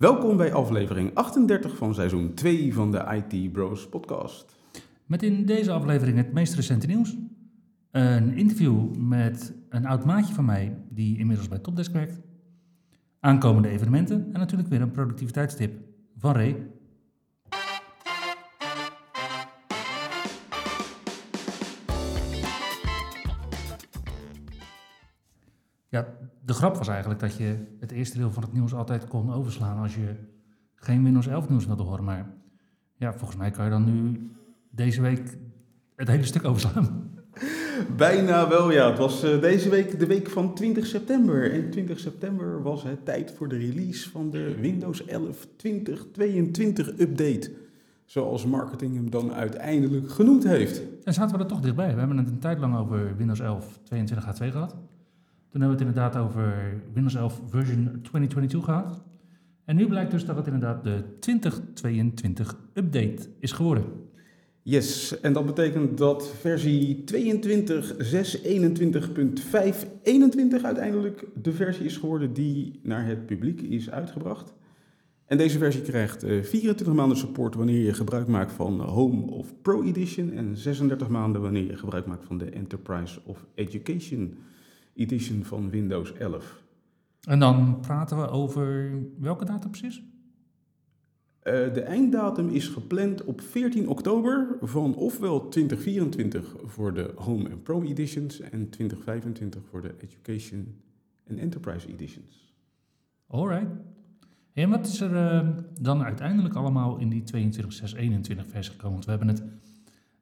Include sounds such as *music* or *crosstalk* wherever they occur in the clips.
Welkom bij aflevering 38 van seizoen 2 van de IT Bros podcast. Met in deze aflevering het meest recente nieuws. Een interview met een oud maatje van mij die inmiddels bij Topdesk werkt. Aankomende evenementen en natuurlijk weer een productiviteitstip van Ray. De grap was eigenlijk dat je het eerste deel van het nieuws altijd kon overslaan als je geen Windows 11 nieuws wilde horen. Maar ja, volgens mij kan je dan nu deze week het hele stuk overslaan. Bijna wel, ja. Het was eh, deze week de week van 20 september. En 20 september was het tijd voor de release van de Windows 11 2022 update. Zoals marketing hem dan uiteindelijk genoemd heeft. En zaten we er toch dichtbij. We hebben het een tijd lang over Windows 11 22H2 gehad. Toen hebben we het inderdaad over Windows 11 version 2022 gehad. En nu blijkt dus dat het inderdaad de 2022 update is geworden. Yes, en dat betekent dat versie 22.621.521 uiteindelijk de versie is geworden die naar het publiek is uitgebracht. En deze versie krijgt eh, 24 maanden support wanneer je gebruik maakt van Home of Pro Edition en 36 maanden wanneer je gebruik maakt van de Enterprise of Education Edition van Windows 11. En dan praten we over welke datum precies? Eh, de einddatum is gepland op 14 oktober van ofwel 2024 voor de Home en Pro Editions en 2025 voor de Education en Enterprise Editions. Alright. En wat is er eh, dan uiteindelijk allemaal in die 22.621 versie gekomen? Want we hebben het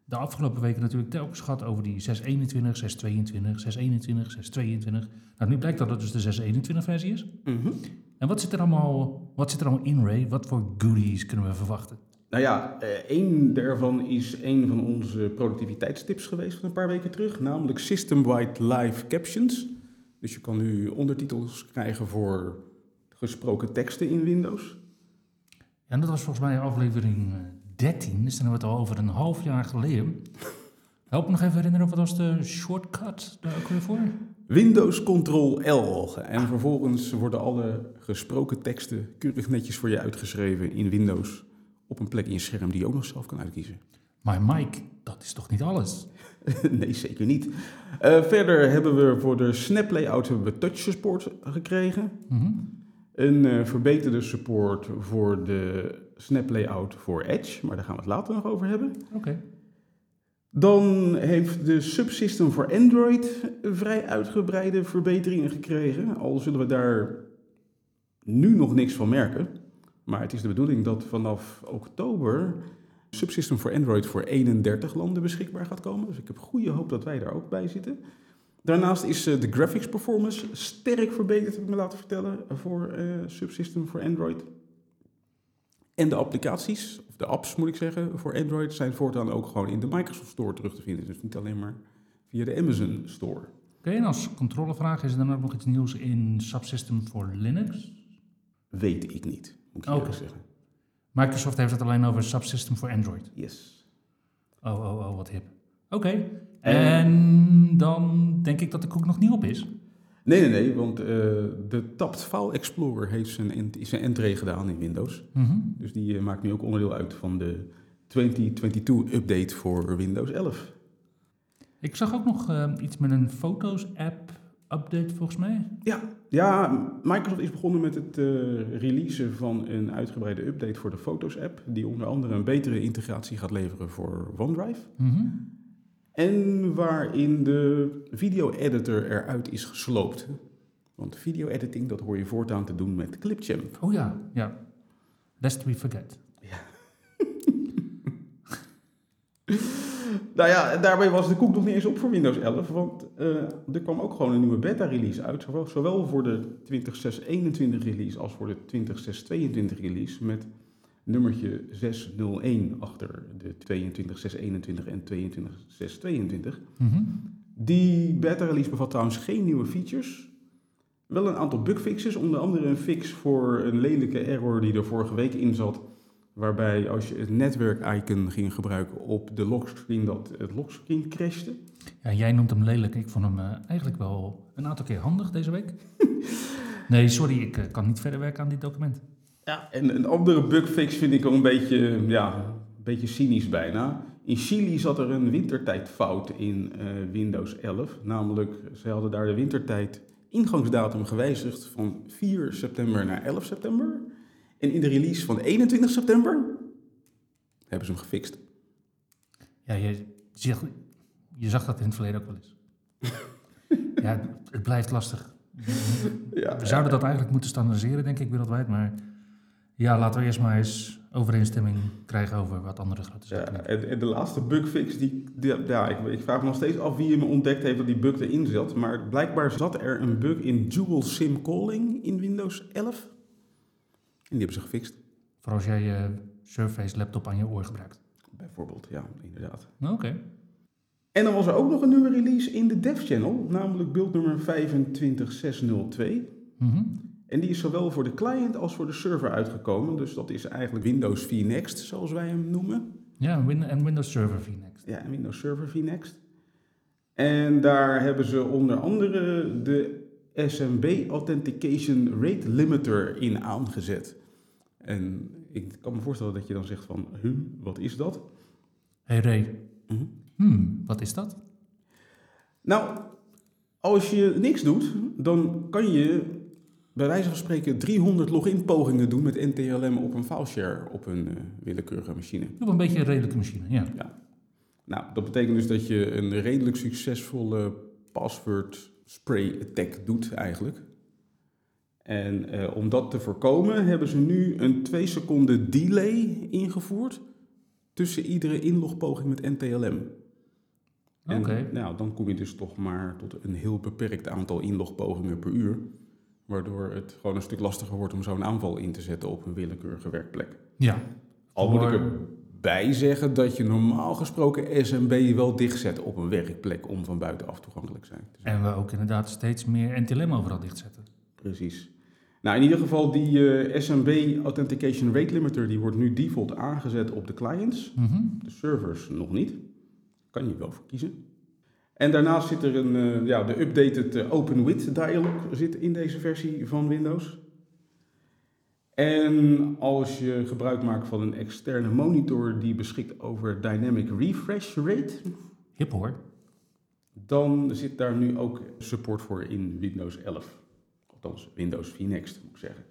de afgelopen weken natuurlijk telkens gehad over die 621, 622, 621, 622. Nou, nu blijkt dat het dus de 621 versie is. En wat zit er allemaal, wat zit er allemaal in, Ray? Wat voor goodies kunnen we verwachten? Nou ja, eh, één daarvan is een van onze productiviteitstips geweest van een paar weken terug, namelijk System-Wide Live Captions. Dus je kan nu ondertitels krijgen voor gesproken teksten in Windows. En dat was volgens mij aflevering eh, 13, dus dan hebben we het al over een half jaar geleden. Help me nog even herinneren, wat was de shortcut daar ook weer voor? Windows Ctrl L. En vervolgens worden alle gesproken teksten keurig netjes voor je uitgeschreven in Windows. Op een plek in je scherm die je ook nog zelf kan uitkiezen. Maar Mike, dat is toch niet alles? *laughs* nee, zeker niet. Eh, verder hebben we voor de Snap Layout hebben we touch support gekregen. Mhm. Een eh, verbeterde support voor de Snap Layout voor Edge, maar daar gaan we het later nog over hebben. Oké. Dan heeft de subsystem voor Android vrij uitgebreide verbeteringen gekregen. Al zullen we daar nu nog niks van merken. Maar het is de bedoeling dat vanaf oktober subsystem voor Android voor 31 landen beschikbaar gaat komen. Dus ik heb goede hoop dat wij daar ook bij zitten. Daarnaast is eh, de graphics performance sterk verbeterd, heb ik me laten vertellen, voor eh, subsystem voor Android. En de applicaties, of de apps moet ik zeggen, voor Android zijn voortaan ook gewoon in de Microsoft Store terug te vinden. Dus niet alleen maar via de Amazon Store. Oké, en als controlevraag is er dan ook nog iets nieuws in Subsystem voor Linux? Weet ik niet, moet ik eerlijk zeggen. Microsoft heeft het alleen over Subsystem voor Android. Yes. Oh, oh, oh, wat hip. Oké, en dan denk ik dat de koek nog niet op is. Nee, nee, nee, want eh, de Tapt File Explorer heeft zijn, ent- zijn entree gedaan in Windows. Mhm. Dus die eh, maakt nu ook onderdeel uit van de 2022-update voor Windows 11. Ik zag ook nog eh, iets met een Foto's-app update volgens mij. Ja, ja, Microsoft is begonnen met het releasen van een uitgebreide update voor de Foto's-app, die onder andere een betere integratie gaat leveren voor OneDrive. Mhm. En waarin de video-editor eruit is gesloopt. Want video-editing, dat hoor je voortaan te doen met Clipchamp. Oh ja, ja. Lest we forget. *laughs* Nou ja, daarbij was de koek nog niet eens op voor Windows 11, want eh, er kwam ook gewoon een nieuwe beta-release uit, zowel, zowel voor de 20.621 release als voor de 20.622 release, met nummertje 601 achter de 22621 en 22622. Mhm. Die beta release bevat trouwens geen nieuwe features. Wel een aantal bugfixes, onder andere een fix voor een lelijke error die er vorige week in zat. Waarbij als je het netwerk-icon ging gebruiken op de lockscreen, dat het lockscreen crashte. Ja, jij noemt hem lelijk. Ik vond hem eh, eigenlijk wel een aantal keer handig deze week. *laughs* nee, sorry, ik eh, kan niet verder werken aan dit document. Ja, en een andere bugfix vind ik al een beetje, ja, een beetje cynisch bijna. In Chili zat er een wintertijdfout in eh, Windows 11. Namelijk, ze hadden daar de wintertijd ingangsdatum gewijzigd van 4 september naar 11 september. En in de release van 21 september hebben ze hem gefixt. Ja, je, zag, je zag dat in het verleden ook wel eens. *laughs* ja, het blijft lastig. Ja, We zouden dat eigenlijk moeten standaardiseren, denk ik, wereldwijd. Maar ja, laten we eerst maar eens overeenstemming krijgen over wat andere grote Ja, zaken doen. en, en de laatste bugfix, die, die- ja, ik, ik vraag me nog steeds af wie hem ontdekt heeft dat die bug erin zat. Maar blijkbaar zat er een bug in Dual SIM Calling in Windows 11. En die hebben ze gefixt. Voor als jij je Surface laptop aan je oor gebruikt. Bijvoorbeeld, ja, inderdaad. Nou, Oké. En dan was er ook nog een nieuwe release in de dev channel, namelijk build nummer 25602. Mhm. En die is zowel voor de client als voor de server uitgekomen. Dus dat is eigenlijk Windows vNext, zoals wij hem noemen. Ja, en Windows Server vNext. Ja, Windows Server vNext. En daar hebben ze onder andere de SMB Authentication Rate Limiter in aangezet. En ik kan me voorstellen dat je dan zegt van, huh, wat is dat? Hey Ray, Mhm. hmm, wat is dat? Nou, als je niks doet, dan kan je bij wijze van spreken 300 login pogingen doen met NTLM op een fileshare op een eh, willekeurige machine. Op een beetje een redelijke machine, ja. Nou, dat betekent dus dat je een redelijk succesvolle password spray attack doet eigenlijk. En eh, om dat te voorkomen hebben ze nu een 2 seconden delay ingevoerd tussen iedere inlogpoging met NTLM. Oké. Nou, dan kom je dus toch maar tot een heel beperkt aantal inlogpogingen per uur. Waardoor het gewoon een stuk lastiger wordt om zo'n aanval in te zetten op een willekeurige werkplek. Ja. Al moet ik erbij zeggen dat je normaal gesproken SMB wel dichtzet op een werkplek om van buitenaf toegankelijk zijn. te zijn. En we ook inderdaad steeds meer NTLM overal dichtzetten. Precies. Nou, in ieder geval die eh, SMB Authentication Rate Limiter die wordt nu default aangezet op de clients. Mhm. De servers nog niet. Kan je wel voor kiezen. En daarnaast zit er een, eh, ja, de updated eh, OpenWidth dialog zit in deze versie van Windows. En als je gebruik maakt van een externe monitor die beschikt over dynamic refresh rate, Hip hoor. dan zit daar nu ook support voor in Windows 11. Althans, Windows vNext moet ik zeggen.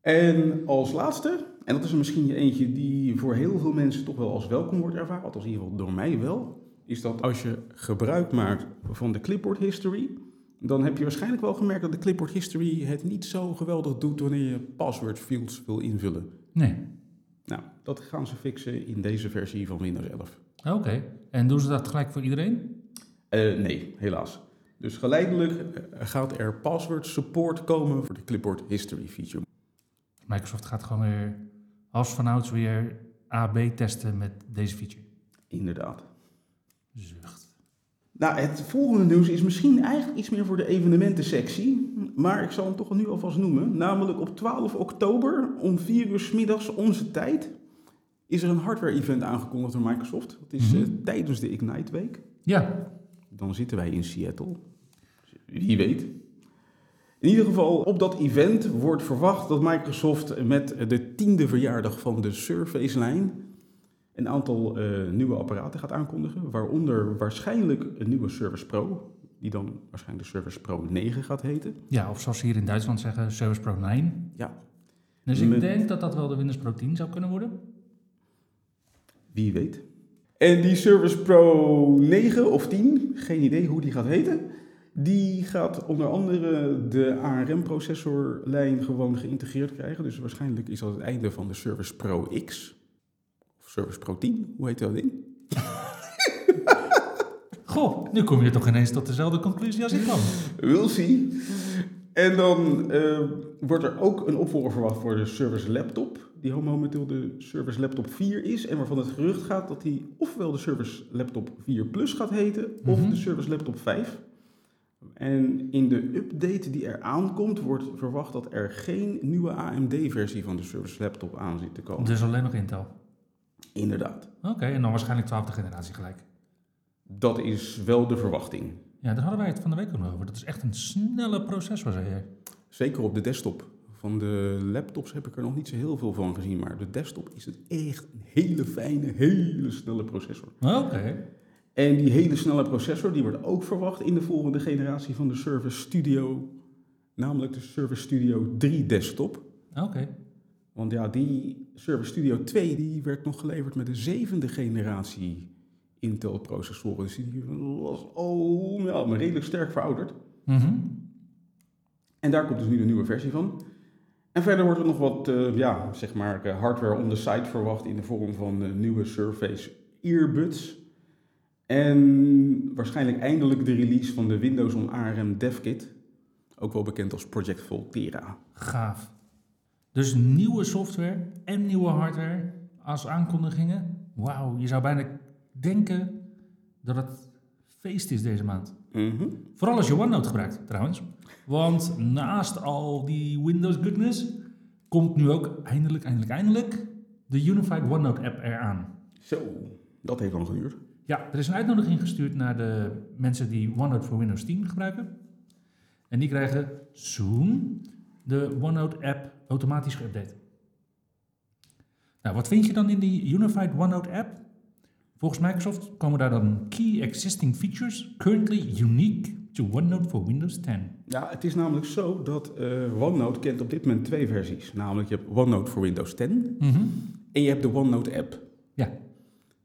En als laatste, en dat is er misschien eentje die voor heel veel mensen toch wel als welkom wordt ervaren, althans in ieder geval door mij wel, is dat als je gebruik maakt van de clipboard history, dan heb je waarschijnlijk wel gemerkt dat de clipboard history het niet zo geweldig doet wanneer je password fields wil invullen. Nee. Nou, dat gaan ze fixen in deze versie van Windows 11. Oké. En doen ze dat gelijk voor iedereen? Eh, nee, helaas. Dus geleidelijk eh, gaat er password support komen voor de clipboard history feature. Microsoft gaat gewoon weer als vanouds weer A-B testen met deze feature. Inderdaad. Zucht. Nou, het volgende nieuws is misschien eigenlijk iets meer voor de evenementensectie, maar ik zal hem toch nu alvast noemen. Namelijk op 12 oktober om 4 uur 's middags onze tijd is er een hardware-event aangekondigd door Microsoft. Dat is eh, Mhm. tijdens de Ignite Week. Ja. Dan zitten wij in Seattle. Wie weet. In ieder geval, op dat event wordt verwacht dat Microsoft met de tiende verjaardag van de Surface-lijn een aantal eh, nieuwe apparaten gaat aankondigen. Waaronder waarschijnlijk een nieuwe Surface Pro, die dan waarschijnlijk de Surface Pro 9 gaat heten. Ja, of zoals ze hier in Duitsland zeggen, Service Pro 9. Ja. Dus ik Met- denk dat dat wel de Windows Pro 10 zou kunnen worden. Wie weet. En die Surface Pro 9 of 10, geen idee hoe die gaat heten. Die gaat onder andere de ARM-processorlijn gewoon geïntegreerd krijgen. Dus waarschijnlijk is dat het einde van de Surface Pro X. Surface Pro 10, hoe heet dat ding? *laughs* Goh, nu kom je toch ineens tot dezelfde conclusie als ik kwam. We'll see. En dan eh, wordt er ook een opvolger verwacht voor de Service Laptop, die momenteel de Service Laptop 4 is. En waarvan het gerucht gaat dat die ofwel de Service Laptop 4 Plus gaat heten, of Mhm. de Service Laptop 5. En in de update die er aankomt, wordt verwacht dat er geen nieuwe AMD-versie van de Service Laptop aan zit te komen. Dus alleen nog Intel. Inderdaad. Oké, en dan waarschijnlijk twaalfde generatie gelijk. Dat is wel de verwachting. Ja, daar hadden wij het van de week ook nog over. Dat is echt een snelle processor, zei jij. Zeker op de desktop. Van de laptops heb ik er nog niet zo heel veel van gezien, maar de desktop is het echt een hele fijne, hele snelle processor. Oké. En die hele snelle processor die wordt ook verwacht in de volgende generatie van de Surface Studio, namelijk de Surface Studio 3 desktop. Oké. Want ja, die Surface Studio 2 die werd nog geleverd met de zevende generatie Intel processoren. Dus die was al ja, maar redelijk sterk verouderd. Mhm. En daar komt dus nu de nieuwe versie van. En verder wordt er nog wat eh, ja, zeg maar, eh, hardware on the site verwacht in de vorm van eh, nieuwe Surface earbuds. En waarschijnlijk eindelijk de release van de Windows on ARM DevKit. Ook wel bekend als Project Volterra. Gaaf. Dus nieuwe software en nieuwe hardware als aankondigingen. Wauw, je zou bijna denken dat het feest is deze maand. Mhm. Vooral als je OneNote gebruikt, trouwens. Want naast al die Windows goodness komt nu ook eindelijk, eindelijk, eindelijk de Unified OneNote app eraan. Zo, dat heeft lang geduurd. Ja, er is een uitnodiging gestuurd naar de mensen die OneNote voor Windows 10 gebruiken. En die krijgen soon de OneNote app automatisch geüpdate. Nou, wat vind je dan in die Unified OneNote app? Volgens Microsoft komen daar dan key existing features currently unique to OneNote for Windows 10. Ja, het is namelijk zo dat eh, OneNote kent op dit moment twee versies. Namelijk je hebt OneNote voor Windows 10 Mhm. en je hebt de OneNote app. Ja.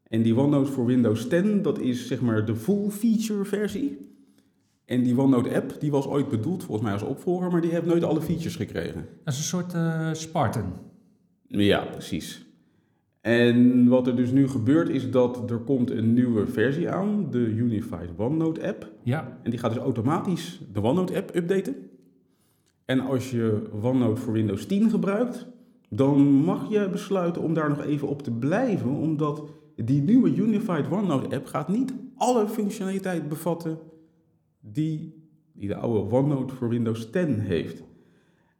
En die OneNote voor Windows 10, dat is zeg maar de full feature versie. En die OneNote app, die was ooit bedoeld volgens mij als opvolger, maar die heeft nooit alle features gekregen. Dat is een soort eh, Spartan. Ja, precies. En wat er dus nu gebeurt is dat er komt een nieuwe versie aan, de Unified OneNote app. Ja, En die gaat dus automatisch de OneNote app updaten. En als je OneNote voor Windows 10 gebruikt, dan mag je besluiten om daar nog even op te blijven, omdat die nieuwe Unified OneNote app gaat niet alle functionaliteit bevatten die, die de oude OneNote voor Windows 10 heeft.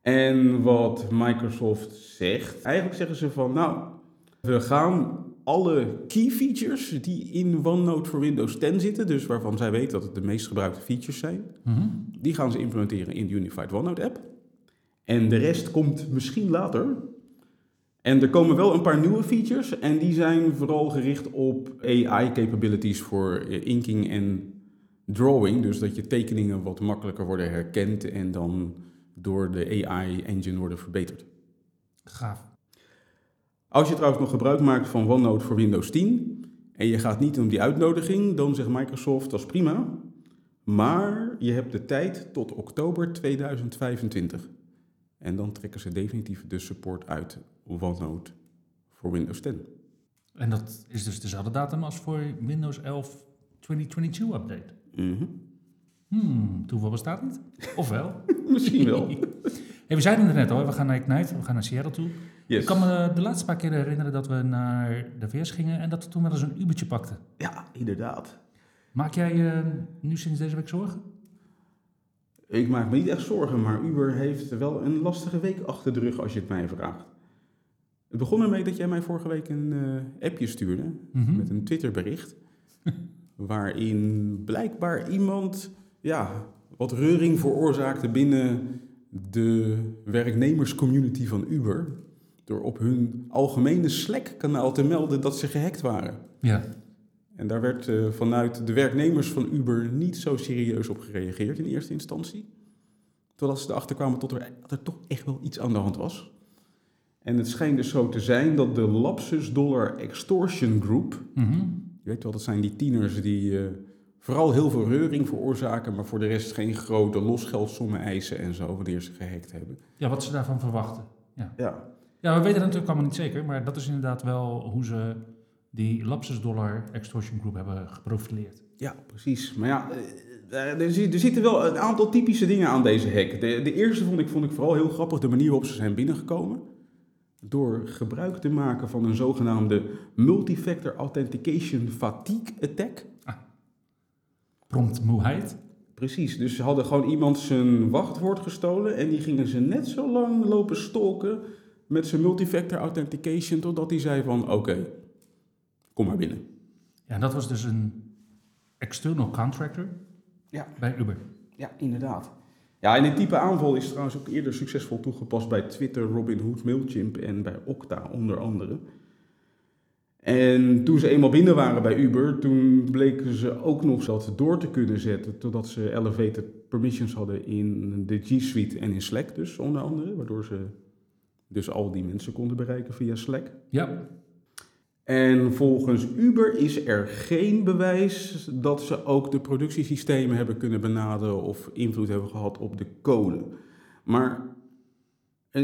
En wat Microsoft zegt, eigenlijk zeggen ze van nou, we gaan alle key features die in OneNote voor Windows 10 zitten, dus waarvan zij weten dat het de meest gebruikte features zijn, Mhm. die gaan ze implementeren in de Unified OneNote app. En de rest komt misschien later. En er komen wel een paar nieuwe features en die zijn vooral gericht op AI capabilities voor eh, inking en drawing. Dus dat je tekeningen wat makkelijker worden herkend en dan door de AI engine worden verbeterd. gaaf. Als je trouwens nog gebruik maakt van OneNote voor Windows 10 en je gaat niet om die uitnodiging, dan zegt Microsoft dat is prima. Maar je hebt de tijd tot oktober 2025. En dan trekken ze definitief de support uit OneNote voor Windows 10. En dat is dus dezelfde datum als voor Windows 11 2022 update. Mhm. Hmm, toeval bestaat niet. Of wel? *laughs* Misschien wel. *laughs* Hey, we zeiden het net al, we gaan naar Ignite, we gaan naar Seattle toe. Yes. Ik kan me de laatste paar keer herinneren dat we naar de VS gingen en dat we toen wel eens een Ubertje pakten. Ja, inderdaad. Maak jij eh, nu sinds deze week zorgen? Ik maak me niet echt zorgen, maar Uber heeft wel een lastige week achter de rug als je het mij vraagt. Het begon ermee dat jij mij vorige week een eh, appje stuurde Mhm. met een Twitterbericht. Waarin blijkbaar iemand ja, wat reuring veroorzaakte binnen de werknemerscommunity van Uber. Door op hun algemene Slack-kanaal te melden dat ze gehackt waren. Ja. En daar werd eh, vanuit de werknemers van Uber niet zo serieus op gereageerd in eerste instantie. Totdat ze erachter kwamen tot er, dat er toch echt wel iets aan de hand was. En het schijnt dus zo te zijn dat de Lapsus Dollar Extortion Group, Mhm. Je weet wel, dat zijn die tieners die eh, vooral heel veel reuring veroorzaken, maar voor de rest geen grote losgeldsommen eisen en zo, wanneer ze gehackt hebben. ja, wat ze daarvan verwachten. Ja, Ja, we weten natuurlijk allemaal niet zeker, maar dat is inderdaad wel hoe ze die Lapsus Dollar Extortion Group hebben geprofileerd. ja precies. Maar ja, eh, er, er zitten wel een aantal typische dingen aan deze hack. De, de eerste vond ik, vond ik vooral heel grappig, de manier waarop ze zijn binnengekomen. Door gebruik te maken van een zogenaamde multifactor authentication fatigue attack. Ah. Promptmoeheid. Precies, dus ze hadden gewoon iemand zijn wachtwoord gestolen en die gingen ze net zo lang lopen stalken met zijn multifactor authentication totdat hij zei van oké, kom maar binnen. Ja, dat was dus een external contractor ja. bij Uber. Ja, inderdaad. Ja, en dit type aanval is trouwens ook eerder succesvol toegepast bij Twitter, Robinhood, Mailchimp en bij Okta onder andere. En toen ze eenmaal binnen waren bij Uber, toen bleken ze ook nog dat door te kunnen zetten, totdat ze elevated permissions hadden in de G Suite en in Slack dus onder andere, waardoor ze dus al die mensen konden bereiken via Slack. Ja. En volgens Uber is er geen bewijs dat ze ook de productiesystemen hebben kunnen benaderen of invloed hebben gehad op de code. Maar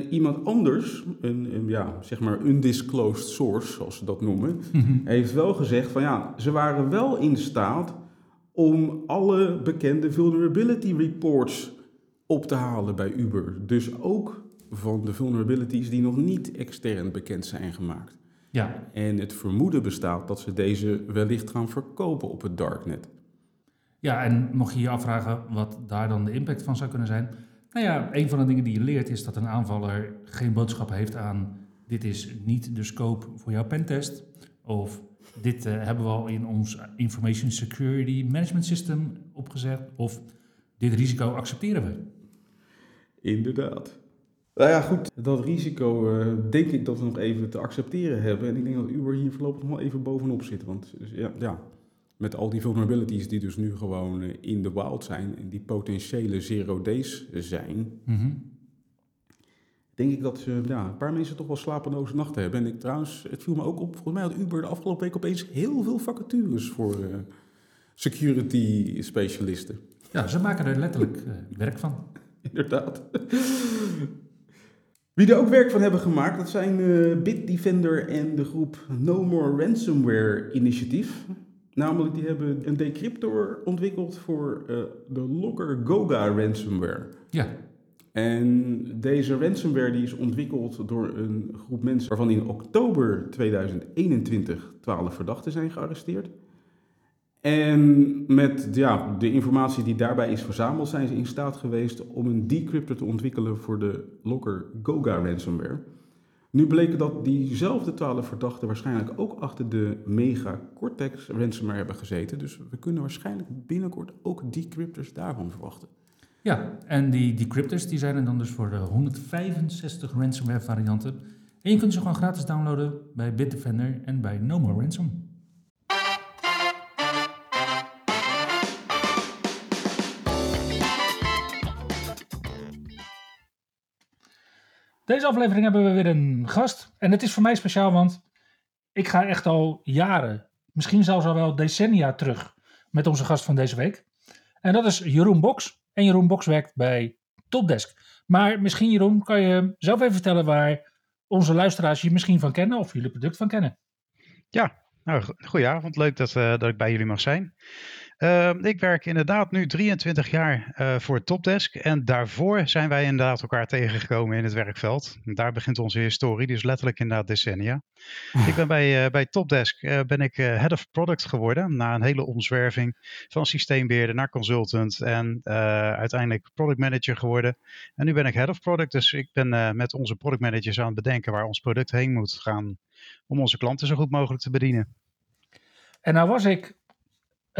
iemand anders, een, ja, zeg maar undisclosed source, zoals ze dat noemen, mhm. heeft wel gezegd van ja, ze waren wel in staat om alle bekende vulnerability reports op te halen bij Uber. Dus ook van de vulnerabilities die nog niet extern bekend zijn gemaakt. Ja. En het vermoeden bestaat dat ze deze wellicht gaan verkopen op het darknet. Ja, en mocht je je afvragen wat daar dan de impact van zou kunnen zijn. Nou ja, een van de dingen die je leert is dat een aanvaller geen boodschap heeft aan dit is niet de scope voor jouw pentest. Of dit uh, hebben we al in ons Information Security Management System opgezet. Of dit risico accepteren we. Inderdaad. Nou ja, goed, dat risico uh, denk ik dat we nog even te accepteren hebben. En ik denk dat Uber hier voorlopig nog wel even bovenop zit. Want dus, ja, ja, met al die vulnerabilities die dus nu gewoon uh, in de wild zijn en die potentiële zero days zijn, mm denk ik dat uh, ja, een paar mensen toch wel slapeloze nachten hebben. En ik trouwens, het viel me ook op, volgens mij had Uber de afgelopen week opeens heel veel vacatures voor security specialisten. Ja, ze maken er letterlijk werk van. *laughs* Inderdaad. Wie er ook werk van hebben gemaakt, dat zijn uh, Bitdefender en de groep No More Ransomware Initiative. Namelijk, die hebben een decryptor ontwikkeld voor uh, de Locker Goga ransomware. Ja. En deze ransomware die is ontwikkeld door een groep mensen waarvan in oktober 2021 12 verdachten zijn gearresteerd. En met ja, de informatie die daarbij is verzameld, zijn ze in staat geweest om een decryptor te ontwikkelen voor de Locker Goga ransomware. Nu bleken dat diezelfde twaalf verdachten waarschijnlijk ook achter de Mega Cortex ransomware hebben gezeten. Dus we kunnen waarschijnlijk binnenkort ook decryptors daarvan verwachten. Ja, en die decryptors die zijn er dan dus voor de 165 ransomware varianten. En je kunt ze gewoon gratis downloaden bij Bitdefender en bij No More Ransom. Deze aflevering hebben we weer een gast. En het is voor mij speciaal, want ik ga echt al jaren, misschien zelfs al wel decennia terug met onze gast van deze week. En dat is Jeroen Boks. En Jeroen Boks werkt bij Topdesk. Maar misschien, Jeroen, kan je zelf even vertellen waar onze luisteraars je misschien van kennen of jullie product van kennen? Ja, nou, goedenavond. Leuk dat, uh, dat ik bij jullie mag zijn. Ehm, ik werk inderdaad nu 23 jaar uh, voor Topdesk. En daarvoor zijn wij inderdaad elkaar tegengekomen in het werkveld. daar begint onze historie, dus letterlijk inderdaad decennia. *laughs* ik ben bij, uh, bij Topdesk uh, ben ik head of product geworden. Na een hele omzwerving van systeembeheerder naar consultant. En uiteindelijk product manager geworden. En nu ben ik head of product. Dus ik ben met onze product managers aan het bedenken waar ons product heen moet gaan. Om onze klanten zo goed mogelijk te bedienen. En nou was ik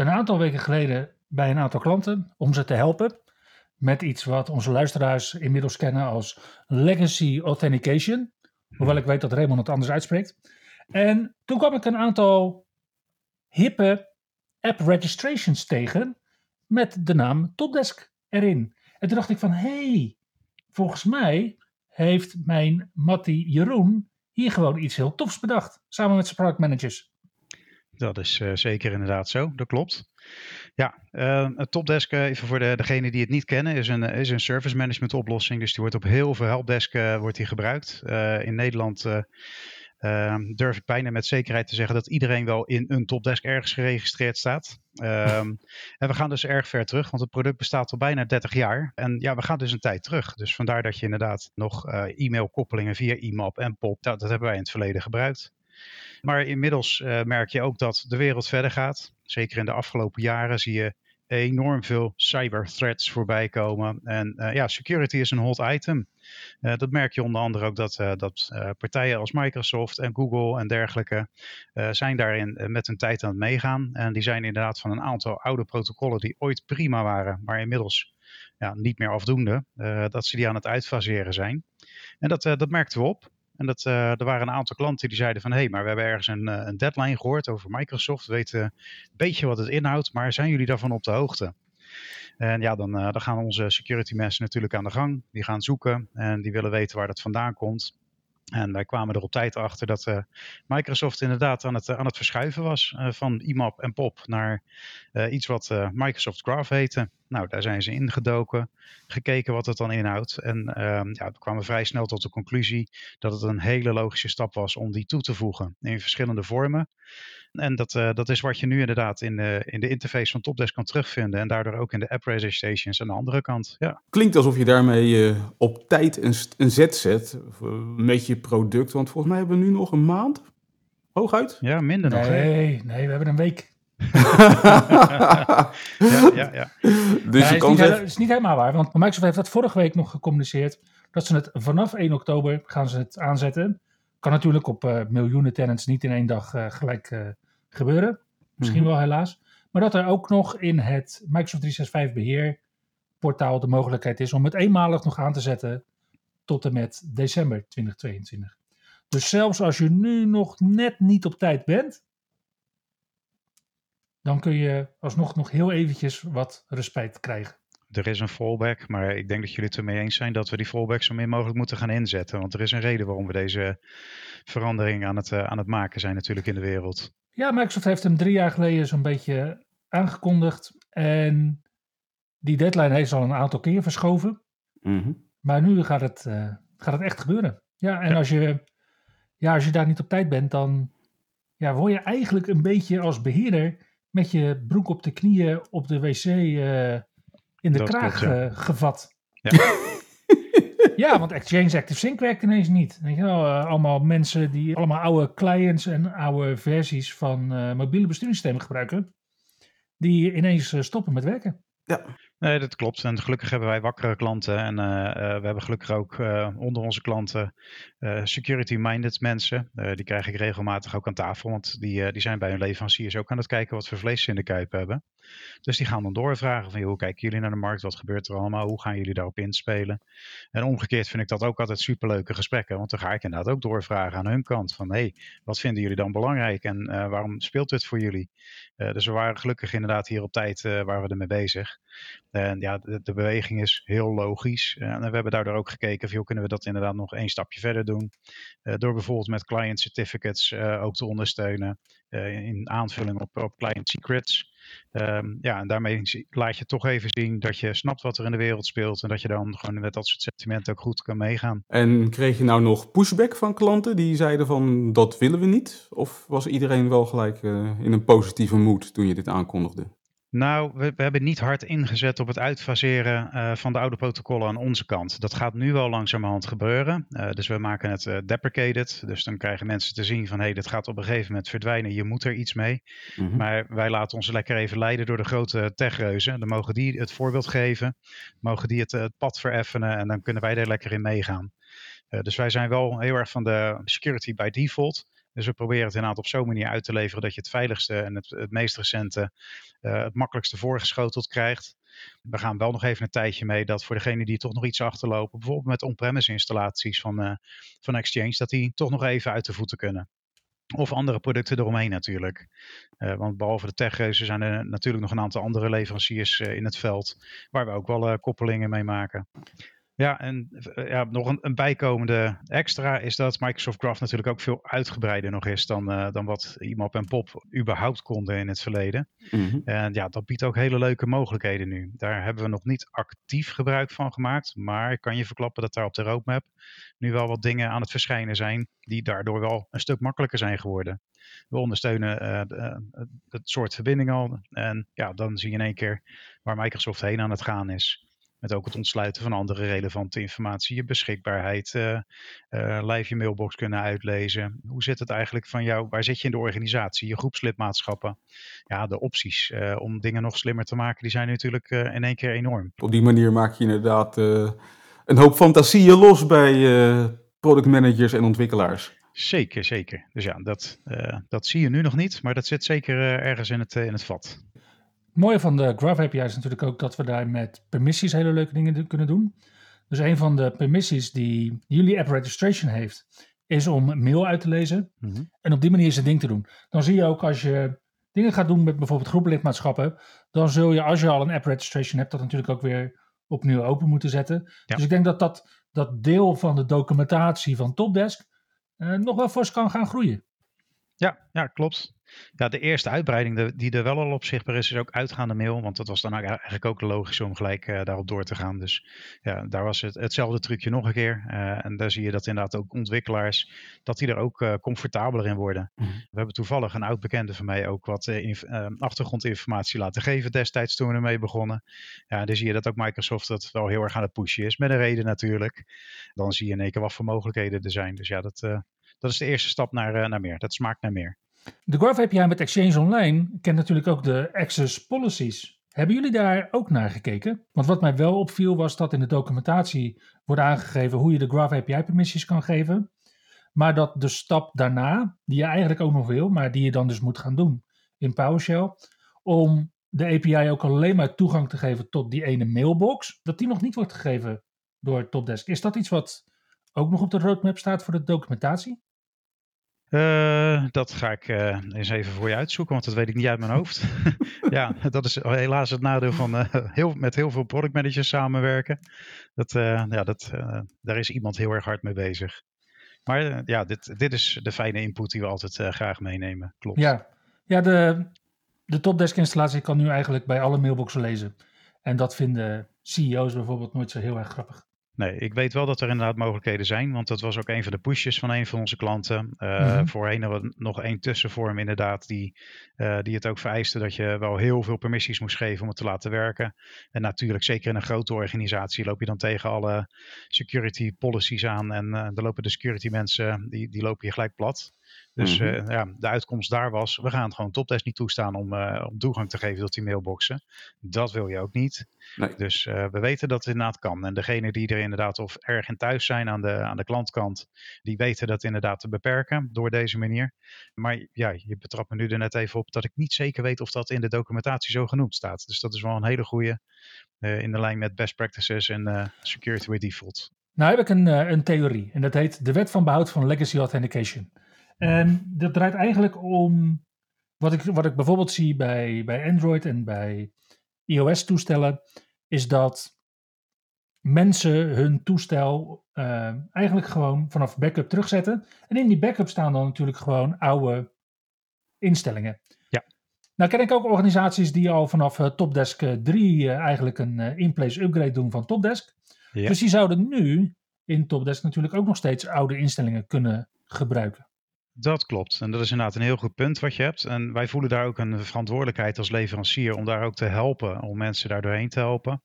een aantal weken geleden bij een aantal klanten om ze te helpen met iets wat onze luisteraars inmiddels kennen als Legacy Authentication. Hoewel ik weet dat Raymond het anders uitspreekt. En toen kwam ik een aantal hippe app registrations tegen met de naam Topdesk erin. En toen dacht ik van, hey, volgens mij heeft mijn Mattie Jeroen hier gewoon iets heel tofs bedacht, samen met zijn product managers. Dat is uh, zeker inderdaad zo, dat klopt. Ja, uh, Topdesk, uh, even voor de, degenen die het niet kennen, is een, is een service management oplossing. Dus die wordt op heel veel helpdesken wordt die gebruikt. in Nederland Ehm, durf ik bijna met zekerheid te zeggen dat iedereen wel in een topdesk ergens geregistreerd staat. Ehm, *laughs* en we gaan dus erg ver terug, want het product bestaat al bijna 30 jaar. En ja, we gaan dus een tijd terug. Dus vandaar dat je inderdaad nog e-mailkoppelingen via IMAP en POP, dat, dat, hebben wij in het verleden gebruikt. Maar inmiddels uh, merk je ook dat de wereld verder gaat. Zeker in de afgelopen jaren zie je enorm veel cyber threats voorbij komen. En uh, ja, security is een hot item. Uh, dat merk je onder andere ook dat, dat partijen als Microsoft en Google en dergelijke zijn daarin met hun tijd aan het meegaan. En die zijn inderdaad van een aantal oude protocollen die ooit prima waren, maar inmiddels ja, niet meer afdoende, dat ze die aan het uitfaseren zijn. En dat, dat merkten we op. En dat, uh, er waren een aantal klanten die zeiden van... hé, hey, maar we hebben ergens een, uh, een deadline gehoord over Microsoft. We weten een beetje wat het inhoudt, maar zijn jullie daarvan op de hoogte? En ja, dan, uh, dan gaan onze security mensen natuurlijk aan de gang. Die gaan zoeken en die willen weten waar dat vandaan komt. En wij kwamen er op tijd achter dat uh, Microsoft inderdaad aan het, uh, aan het verschuiven was uh, van IMAP en POP naar iets wat Microsoft Graph heette. Nou, daar zijn ze ingedoken, gekeken wat het dan inhoudt. En ehm, ja, we kwamen vrij snel tot de conclusie dat het een hele logische stap was om die toe te voegen in verschillende vormen. En dat, uh, dat is wat je nu inderdaad in de, in de interface van Topdesk kan terugvinden. En daardoor ook in de app registrations aan de andere kant. Ja. Klinkt alsof je daarmee uh, op tijd een, een zet zet met je product. Want volgens mij hebben we nu nog een maand. Hooguit? Ja, minder nee, nog. Nee, nee, we hebben een week. *laughs* ja, ja, ja. *laughs* Dus ja, je kan het is niet helemaal waar. Want Microsoft heeft dat vorige week nog gecommuniceerd. Dat ze het vanaf 1 oktober gaan ze het aanzetten. Kan natuurlijk op uh, miljoenen tenants niet in één dag uh, gelijk uh, gebeuren. Misschien mm-hmm. wel helaas. Maar dat er ook nog in het Microsoft 365 beheer portaal de mogelijkheid is om het eenmalig nog aan te zetten tot en met december 2022. Dus zelfs als je nu nog net niet op tijd bent, dan kun je alsnog nog heel eventjes wat respect krijgen er is een fallback, maar ik denk dat jullie het ermee eens zijn dat we die fallback zo min mogelijk moeten gaan inzetten. Want er is een reden waarom we deze verandering aan het, uh, aan het maken zijn natuurlijk in de wereld. Ja, Microsoft heeft hem drie jaar geleden zo'n beetje aangekondigd. En die deadline heeft al een aantal keer verschoven. Mm-hmm. Maar nu gaat het, uh, gaat het echt gebeuren. Ja, en ja. Als, je, ja, als je daar niet op tijd bent, dan ja, word je eigenlijk een beetje als beheerder met je broek op de knieën op de wc... Uh, in de dat kraag klopt, ja. uh, gevat. Ja. *laughs* ja, want Exchange Active Sync werkt ineens niet. Weet je wel, uh, allemaal mensen die allemaal oude clients en oude versies van uh, mobiele besturingssystemen gebruiken, die ineens stoppen met werken. Ja. Nee, dat klopt. En gelukkig hebben wij wakkere klanten. En uh, uh, we hebben gelukkig ook uh, onder onze klanten security-minded mensen. die krijg ik regelmatig ook aan tafel. Want die, die zijn bij hun leveranciers ook aan het kijken wat voor vlees ze in de kuip hebben. Dus die gaan dan doorvragen van hoe kijken jullie naar de markt? Wat gebeurt er allemaal? Hoe gaan jullie daarop inspelen? En omgekeerd vind ik dat ook altijd superleuke gesprekken. Want dan ga ik inderdaad ook doorvragen aan hun kant. Van hé, hey, wat vinden jullie dan belangrijk? En waarom speelt dit voor jullie? dus we waren gelukkig inderdaad hier op tijd waar we ermee bezig. En ja, de, beweging is heel logisch. En we hebben daardoor ook gekeken of hoe kunnen we dat inderdaad nog één stapje verder doen. Uh, door bijvoorbeeld met client certificates uh, ook te ondersteunen. Uh, in aanvulling op, op client secrets. Um, ja, en daarmee laat je toch even zien dat je snapt wat er in de wereld speelt. En dat je dan gewoon met dat soort sentimenten ook goed kan meegaan. En kreeg je nou nog pushback van klanten die zeiden van dat willen we niet? Of was iedereen wel gelijk in een positieve mood toen je dit aankondigde? Nou, we, we, hebben niet hard ingezet op het uitfaseren uh, van de oude protocollen aan onze kant. Dat gaat nu wel langzamerhand gebeuren. Uh, dus we maken het uh, deprecated. Dus dan krijgen mensen te zien van hé, hey, dit gaat op een gegeven moment verdwijnen. Je moet er iets mee. Mm-hmm. Maar wij laten ons lekker even leiden door de grote techreuzen. Dan mogen die het voorbeeld geven. Mogen die het, het pad vereffenen. En dan kunnen wij er lekker in meegaan. dus wij zijn wel heel erg van de security by default. Dus we proberen het inderdaad op zo'n manier uit te leveren dat je het veiligste en het, het meest recente, uh, het makkelijkste voorgeschoteld krijgt. We gaan wel nog even een tijdje mee dat voor degenen die toch nog iets achterlopen, bijvoorbeeld met on-premise installaties van, uh, van Exchange, dat die toch nog even uit de voeten kunnen. Of andere producten eromheen natuurlijk. Uh, want behalve de techreuzen zijn er natuurlijk nog een aantal andere leveranciers in het veld waar we ook wel koppelingen mee maken. Ja, en uh, ja, nog een, een, bijkomende extra is dat Microsoft Graph natuurlijk ook veel uitgebreider nog is dan, uh, dan wat IMAP en POP überhaupt konden in het verleden. Mm -hmm. En ja, dat biedt ook hele leuke mogelijkheden nu. Daar hebben we nog niet actief gebruik van gemaakt, maar ik kan je verklappen dat daar op de roadmap nu wel wat dingen aan het verschijnen zijn die daardoor wel een stuk makkelijker zijn geworden. We ondersteunen uh, de, het soort verbinding al en ja, dan zie je in één keer waar Microsoft heen aan het gaan is. Met ook het ontsluiten van andere relevante informatie, je beschikbaarheid, uh, uh, live je mailbox kunnen uitlezen. Hoe zit het eigenlijk van jou? Waar zit je in de organisatie? Je groepslidmaatschappen. Ja, de opties uh, om dingen nog slimmer te maken, die zijn natuurlijk in één keer enorm. Op die manier maak je inderdaad een hoop fantasieën los bij productmanagers en ontwikkelaars. Zeker, zeker. Dus ja, dat, dat zie je nu nog niet, maar dat zit zeker ergens in het, in het vat. Het mooie van de Graph API is natuurlijk ook dat we daar met permissies hele leuke dingen kunnen doen. Dus een van de permissies die jullie app registration heeft, is om mail uit te lezen. Mm -hmm. En op die manier zijn ding te doen. Dan zie je ook als je dingen gaat doen met bijvoorbeeld groepenlidmaatschappen, dan zul je als je al een app registration hebt, dat natuurlijk ook weer opnieuw open moeten zetten. Ja. Dus ik denk dat, dat dat deel van de documentatie van Topdesk uh, nog wel fors kan gaan groeien. Ja, ja, klopt. Ja, de eerste uitbreiding die er wel al op zichtbaar is, is ook uitgaande mail. Want dat was dan eigenlijk ook logisch om gelijk uh, daarop door te gaan. Dus ja, daar was het, hetzelfde trucje nog een keer. Uh, en daar zie je dat inderdaad ook ontwikkelaars, dat die er ook uh, comfortabeler in worden. Mm. We hebben toevallig een oud bekende van mij ook wat achtergrondinformatie laten geven destijds toen we ermee begonnen. Ja, dan zie je dat ook Microsoft dat wel heel erg aan het pushen is. Met een reden natuurlijk. Dan zie je in één keer wat voor mogelijkheden er zijn. Dus ja, dat, dat is de eerste stap naar, naar meer. Dat smaakt naar meer. De Graph API met Exchange Online kent natuurlijk ook de access policies. Hebben jullie daar ook naar gekeken? Want wat mij wel opviel was dat in de documentatie wordt aangegeven hoe je de Graph API permissies kan geven. Maar dat de stap daarna, die je eigenlijk ook nog wil, maar die je dan dus moet gaan doen in PowerShell, om de API ook alleen maar toegang te geven tot die ene mailbox, dat die nog niet wordt gegeven door Topdesk. Is dat iets wat ook nog op de roadmap staat voor de documentatie? Uh, dat ga ik uh, eens even voor je uitzoeken, want dat weet ik niet uit mijn hoofd. *laughs* ja, dat is helaas het nadeel van uh, heel, met heel veel productmanagers samenwerken. Dat, ja, dat, daar is iemand heel erg hard mee bezig. Maar ja, dit, dit is de fijne input die we altijd graag meenemen. Klopt. Ja, ja de, de Topdesk installatie kan nu eigenlijk bij alle mailboxen lezen. En dat vinden CEO's bijvoorbeeld nooit zo heel erg grappig. Nee, ik weet wel dat er inderdaad mogelijkheden zijn, want dat was ook een van de pushes van een van onze klanten. Uh, mm-hmm. Voorheen hadden we nog één tussenvorm inderdaad, die, uh, die het ook vereiste dat je wel heel veel permissies moest geven om het te laten werken. En natuurlijk, zeker in een grote organisatie, loop je dan tegen alle security policies aan en uh, dan lopen de security mensen, die, die lopen je gelijk plat. Dus mm -hmm. uh, ja, de uitkomst daar was, we gaan het gewoon toptest niet toestaan om, uh, om toegang te geven tot die mailboxen. Dat wil je ook niet. Nee. Dus uh, we weten dat het inderdaad kan. En degene die er inderdaad of erg in thuis zijn aan de, aan de klantkant, die weten dat inderdaad te beperken door deze manier. Maar ja, je betrapt me nu er net even op dat ik niet zeker weet of dat in de documentatie zo genoemd staat. Dus dat is wel een hele goede in de lijn met best practices en security by default. Nou heb ik een, een theorie en dat heet de wet van behoud van legacy authentication. En dat draait eigenlijk om wat ik, wat ik bijvoorbeeld zie bij, bij Android en bij iOS-toestellen, is dat mensen hun toestel uh, eigenlijk gewoon vanaf backup terugzetten. En in die backup staan dan natuurlijk gewoon oude instellingen. Ja. Nou ken ik ook organisaties die al vanaf uh, Topdesk 3 uh, eigenlijk een in-place upgrade doen van Topdesk. Ja. Dus die zouden nu in Topdesk natuurlijk ook nog steeds oude instellingen kunnen gebruiken. Dat klopt. En dat is inderdaad een heel goed punt wat je hebt. En wij voelen daar ook een verantwoordelijkheid als leverancier om daar ook te helpen, om mensen daar doorheen te helpen.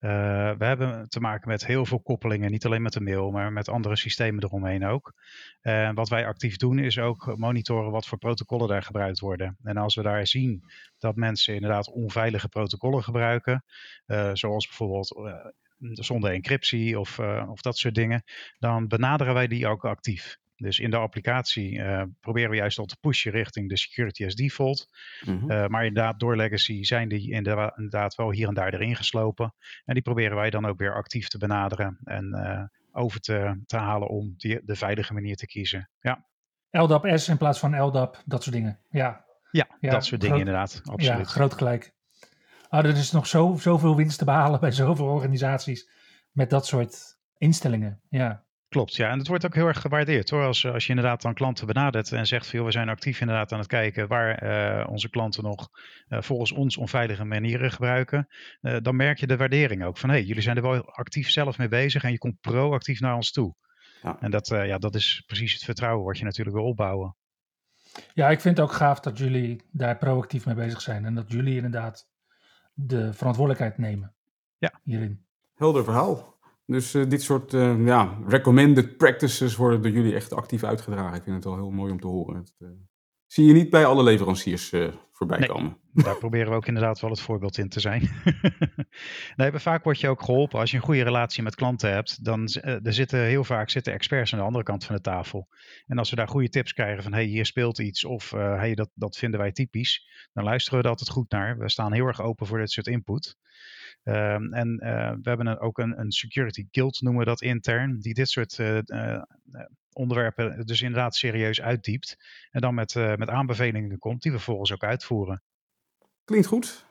Uh, we hebben te maken met heel veel koppelingen, niet alleen met de mail, maar met andere systemen eromheen ook. En uh, wat wij actief doen is ook monitoren wat voor protocollen daar gebruikt worden. En als we daar zien dat mensen inderdaad onveilige protocollen gebruiken, uh, zoals bijvoorbeeld zonder encryptie of, of dat soort dingen, dan benaderen wij die ook actief. Dus in de applicatie uh, proberen we juist al te pushen richting de security as default. Mm-hmm. Uh, maar inderdaad, door legacy zijn die inderdaad wel hier en daar erin geslopen. En die proberen wij dan ook weer actief te benaderen en uh, over te, te halen om die, de veilige manier te kiezen. Ja. LDAP S in plaats van LDAP, dat soort dingen. Ja, ja, ja dat soort dingen inderdaad. Absoluut. Ja, groot gelijk. Ah, er is nog zo, zoveel winst te behalen *laughs* bij zoveel organisaties met dat soort instellingen. Ja. Klopt, ja. En het wordt ook heel erg gewaardeerd hoor. Als, als je inderdaad dan klanten benadert en zegt van joh, we zijn actief inderdaad aan het kijken waar eh, onze klanten nog eh, volgens ons onveilige manieren gebruiken. eh, dan merk je de waardering ook van hé, hey, jullie zijn er wel actief zelf mee bezig en je komt proactief naar ons toe. Ja. En dat, eh, ja, dat is precies het vertrouwen wat je natuurlijk wil opbouwen. ja, ik vind het ook gaaf dat jullie daar proactief mee bezig zijn. En dat jullie inderdaad de verantwoordelijkheid nemen Ja. hierin. Helder verhaal. Dus eh, dit soort eh, ja, recommended practices worden door jullie echt actief uitgedragen. Ik vind het wel heel mooi om te horen. Eh, zie je niet bij alle leveranciers eh, voorbij Nee. komen. Daar *laughs* proberen we ook inderdaad wel het voorbeeld in te zijn. *laughs* nee, vaak word je ook geholpen. Als je een goede relatie met klanten hebt, dan eh, er zitten heel vaak zitten experts aan de andere kant van de tafel. En als we daar goede tips krijgen van hey, hier speelt iets of eh, hey, dat, dat vinden wij typisch, dan luisteren we er altijd goed naar. We staan heel erg open voor dit soort input. Ehm, en we hebben een, ook een, een security guild, noemen we dat intern, die dit soort onderwerpen dus inderdaad serieus uitdiept. En dan met, eh, met aanbevelingen komt die we vervolgens ook uitvoeren. Klinkt goed.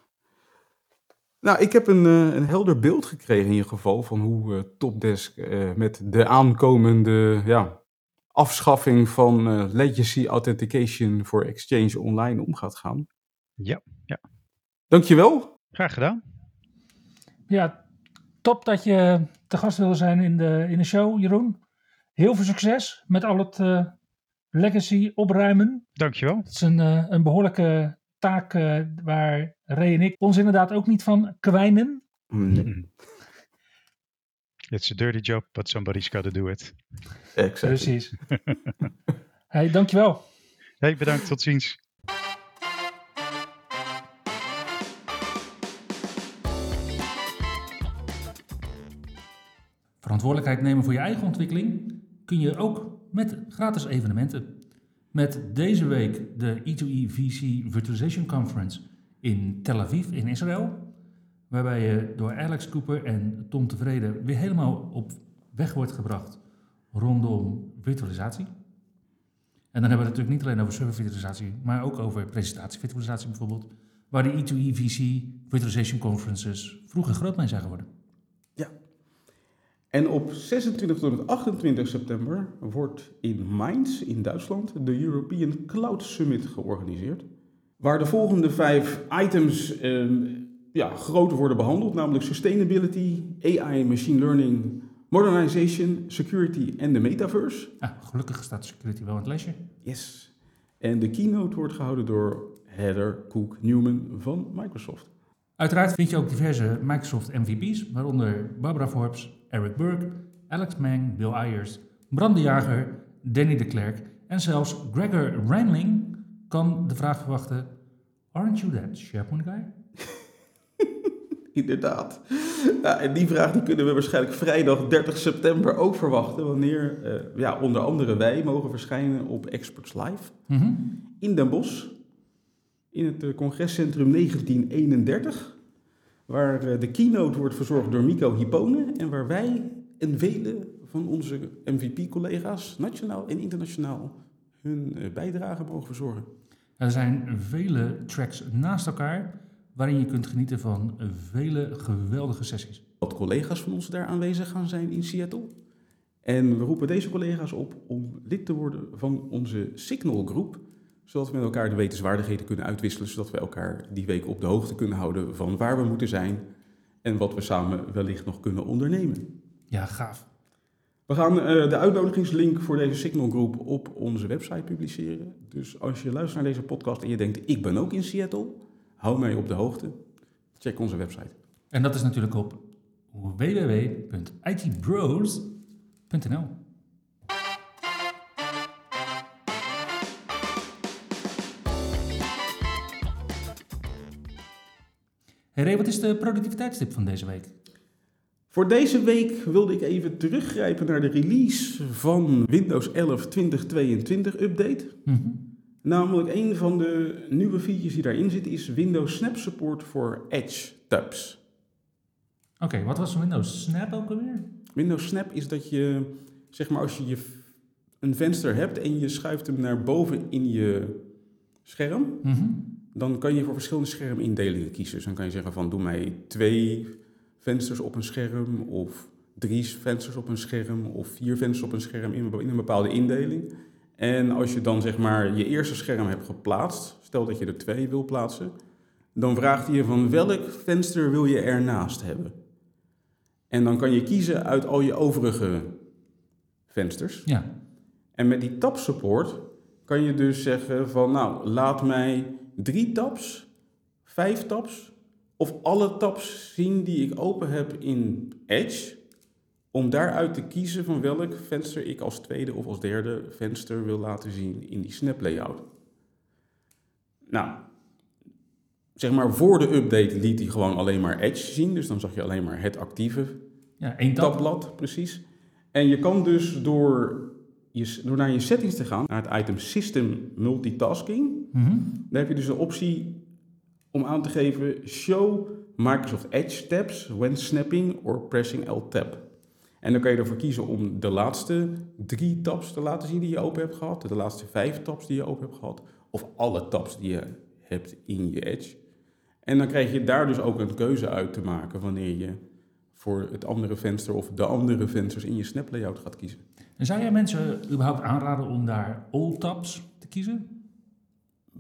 Nou, ik heb een, eh, een helder beeld gekregen in ieder geval van hoe eh, Topdesk eh, met de aankomende ja, afschaffing van eh, legacy authentication voor Exchange Online om gaat gaan. Ja, ja. Dankjewel. Graag gedaan. Ja, top dat je te gast wilde zijn in de, in de show, Jeroen. Heel veel succes met al het eh, legacy opruimen. Dankjewel. Het is een, eh, een behoorlijke taak eh, waar Ray en ik ons inderdaad ook niet van kwijnen. It's a dirty job, but somebody's got to do it. exact. Precies. *laughs* hey, dankjewel. Hey, bedankt. Tot ziens. Verantwoordelijkheid nemen voor je eigen ontwikkeling kun je ook met gratis evenementen. Met deze week de E2E VC Virtualization Conference in Tel Aviv in Israël. Waarbij je door Alex Cooper en Tom Tevreden weer helemaal op weg wordt gebracht rondom virtualisatie. En dan hebben we het natuurlijk niet alleen over servervirtualisatie, maar ook over presentatievirtualisatie bijvoorbeeld. Waar de E2E VC Virtualization Conferences vroeger groot mee zijn geworden. En op 26 tot en met 28 september wordt in Mainz in Duitsland de European Cloud Summit georganiseerd. Waar de volgende vijf items ehm, ja, groot worden behandeld, namelijk sustainability, AI, machine learning, modernization, security en de metaverse. Ah, gelukkig staat security wel in het lesje. Yes. En de keynote wordt gehouden door Heather Cook Newman van Microsoft. Uiteraard vind je ook diverse Microsoft MVP's, waaronder Barbara Forbes, Eric Burke, Alex Mang, Bill Ayers, Bram de Jager, Danny de Klerk en zelfs Gregor Reinling kan de vraag verwachten: Aren't you that SharePoint guy? *laughs* Inderdaad. Ja, en die vraag die kunnen we waarschijnlijk vrijdag 30 september ook verwachten, wanneer eh, ja, onder andere wij mogen verschijnen op Experts Live Mhm. in Den Bosch, in het eh, congrescentrum 1931, waar eh, de keynote wordt verzorgd door Mico Hipone en waar wij en vele van onze MVP-collega's, nationaal en internationaal, hun eh, bijdrage mogen verzorgen. Er zijn vele tracks naast elkaar waarin je kunt genieten van vele geweldige sessies. wat collega's van ons daar aanwezig gaan zijn in Seattle. En we roepen deze collega's op om lid te worden van onze Signal groep, zodat we met elkaar de wetenswaardigheden kunnen uitwisselen, zodat we elkaar die week op de hoogte kunnen houden van waar we moeten zijn en wat we samen wellicht nog kunnen ondernemen. Ja, gaaf. We gaan eh, de uitnodigingslink voor deze Signal groep op onze website publiceren. Dus als je luistert naar deze podcast en je denkt, ik ben ook in Seattle, hou mij op de hoogte. Check onze website. En dat is natuurlijk op www.itbros.nl. Hey Ray, wat is de productiviteitstip van deze week? Voor deze week wilde ik even teruggrijpen naar de release van Windows 11 2022 update. Mhm. Namelijk een van de nieuwe features die daarin zit is Windows Snap Support voor Edge tabs. Oké, wat was Windows Snap ook alweer? Windows Snap is dat je, zeg maar als je je een venster hebt en je schuift hem naar boven in je scherm, Mhm. Dan kan je voor verschillende schermindelingen kiezen. Dus dan kan je zeggen van doe mij twee vensters op een scherm of drie vensters op een scherm of vier vensters op een scherm in, een bepaalde indeling. En als je dan zeg maar je eerste scherm hebt geplaatst, stel dat je er twee wil plaatsen, dan vraagt hij je van welk venster wil je ernaast hebben. En dan kan je kiezen uit al je overige vensters. Ja. En met die tab support kan je dus zeggen van nou, laat mij drie tabs, vijf tabs of alle tabs zien die ik open heb in Edge. Om daaruit te kiezen van welk venster ik als tweede of als derde venster wil laten zien in die snap layout. Nou, zeg maar voor de update liet hij gewoon alleen maar Edge zien. Dus dan zag je alleen maar het actieve Ja, één tab. tabblad, precies. En je kan dus door, je, door naar je settings te gaan, naar het item System Multitasking, Mhm. dan heb je dus de optie om aan te geven Show Microsoft Edge tabs when snapping or pressing L-tab. En dan kan je ervoor kiezen om de laatste drie tabs te laten zien die je open hebt gehad, de laatste vijf tabs die je open hebt gehad, of alle tabs die je hebt in je Edge. En dan krijg je daar dus ook een keuze uit te maken wanneer je voor het andere venster of de andere vensters in je snap layout gaat kiezen. En zou jij mensen überhaupt aanraden om daar all tabs te kiezen?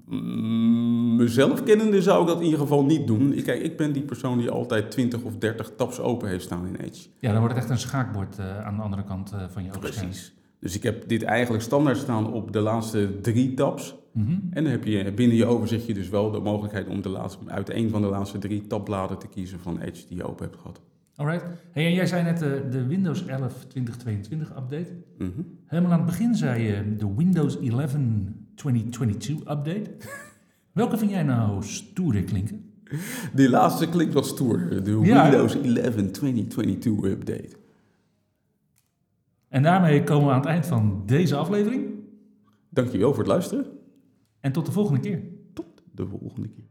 Mm, Mezelf kennende zou ik dat in ieder geval niet doen. Ik, kijk, ik ben die persoon die altijd 20 of 30 tabs open heeft staan in Edge. Ja, dan wordt het echt een schaakbord eh, aan de andere kant eh, van je openscherm. Precies. Dus ik heb dit eigenlijk standaard staan op de laatste drie tabs. Mhm. En dan heb je binnen je overzichtje dus wel de mogelijkheid om de laatste, uit een van de laatste drie tabbladen te kiezen van Edge die je open hebt gehad. Alright. Hey, en jij zei net eh, de Windows 11 2022 update. Mhm. Helemaal aan het begin zei je de Windows 11 2022 update. *laughs* Welke vind jij nou stoerder klinken? Die laatste klinkt wat stoer. De Ja? Windows 11 2022 update. En daarmee komen we aan het eind van deze aflevering. Dankjewel voor het luisteren. En tot de volgende keer. Tot de volgende keer.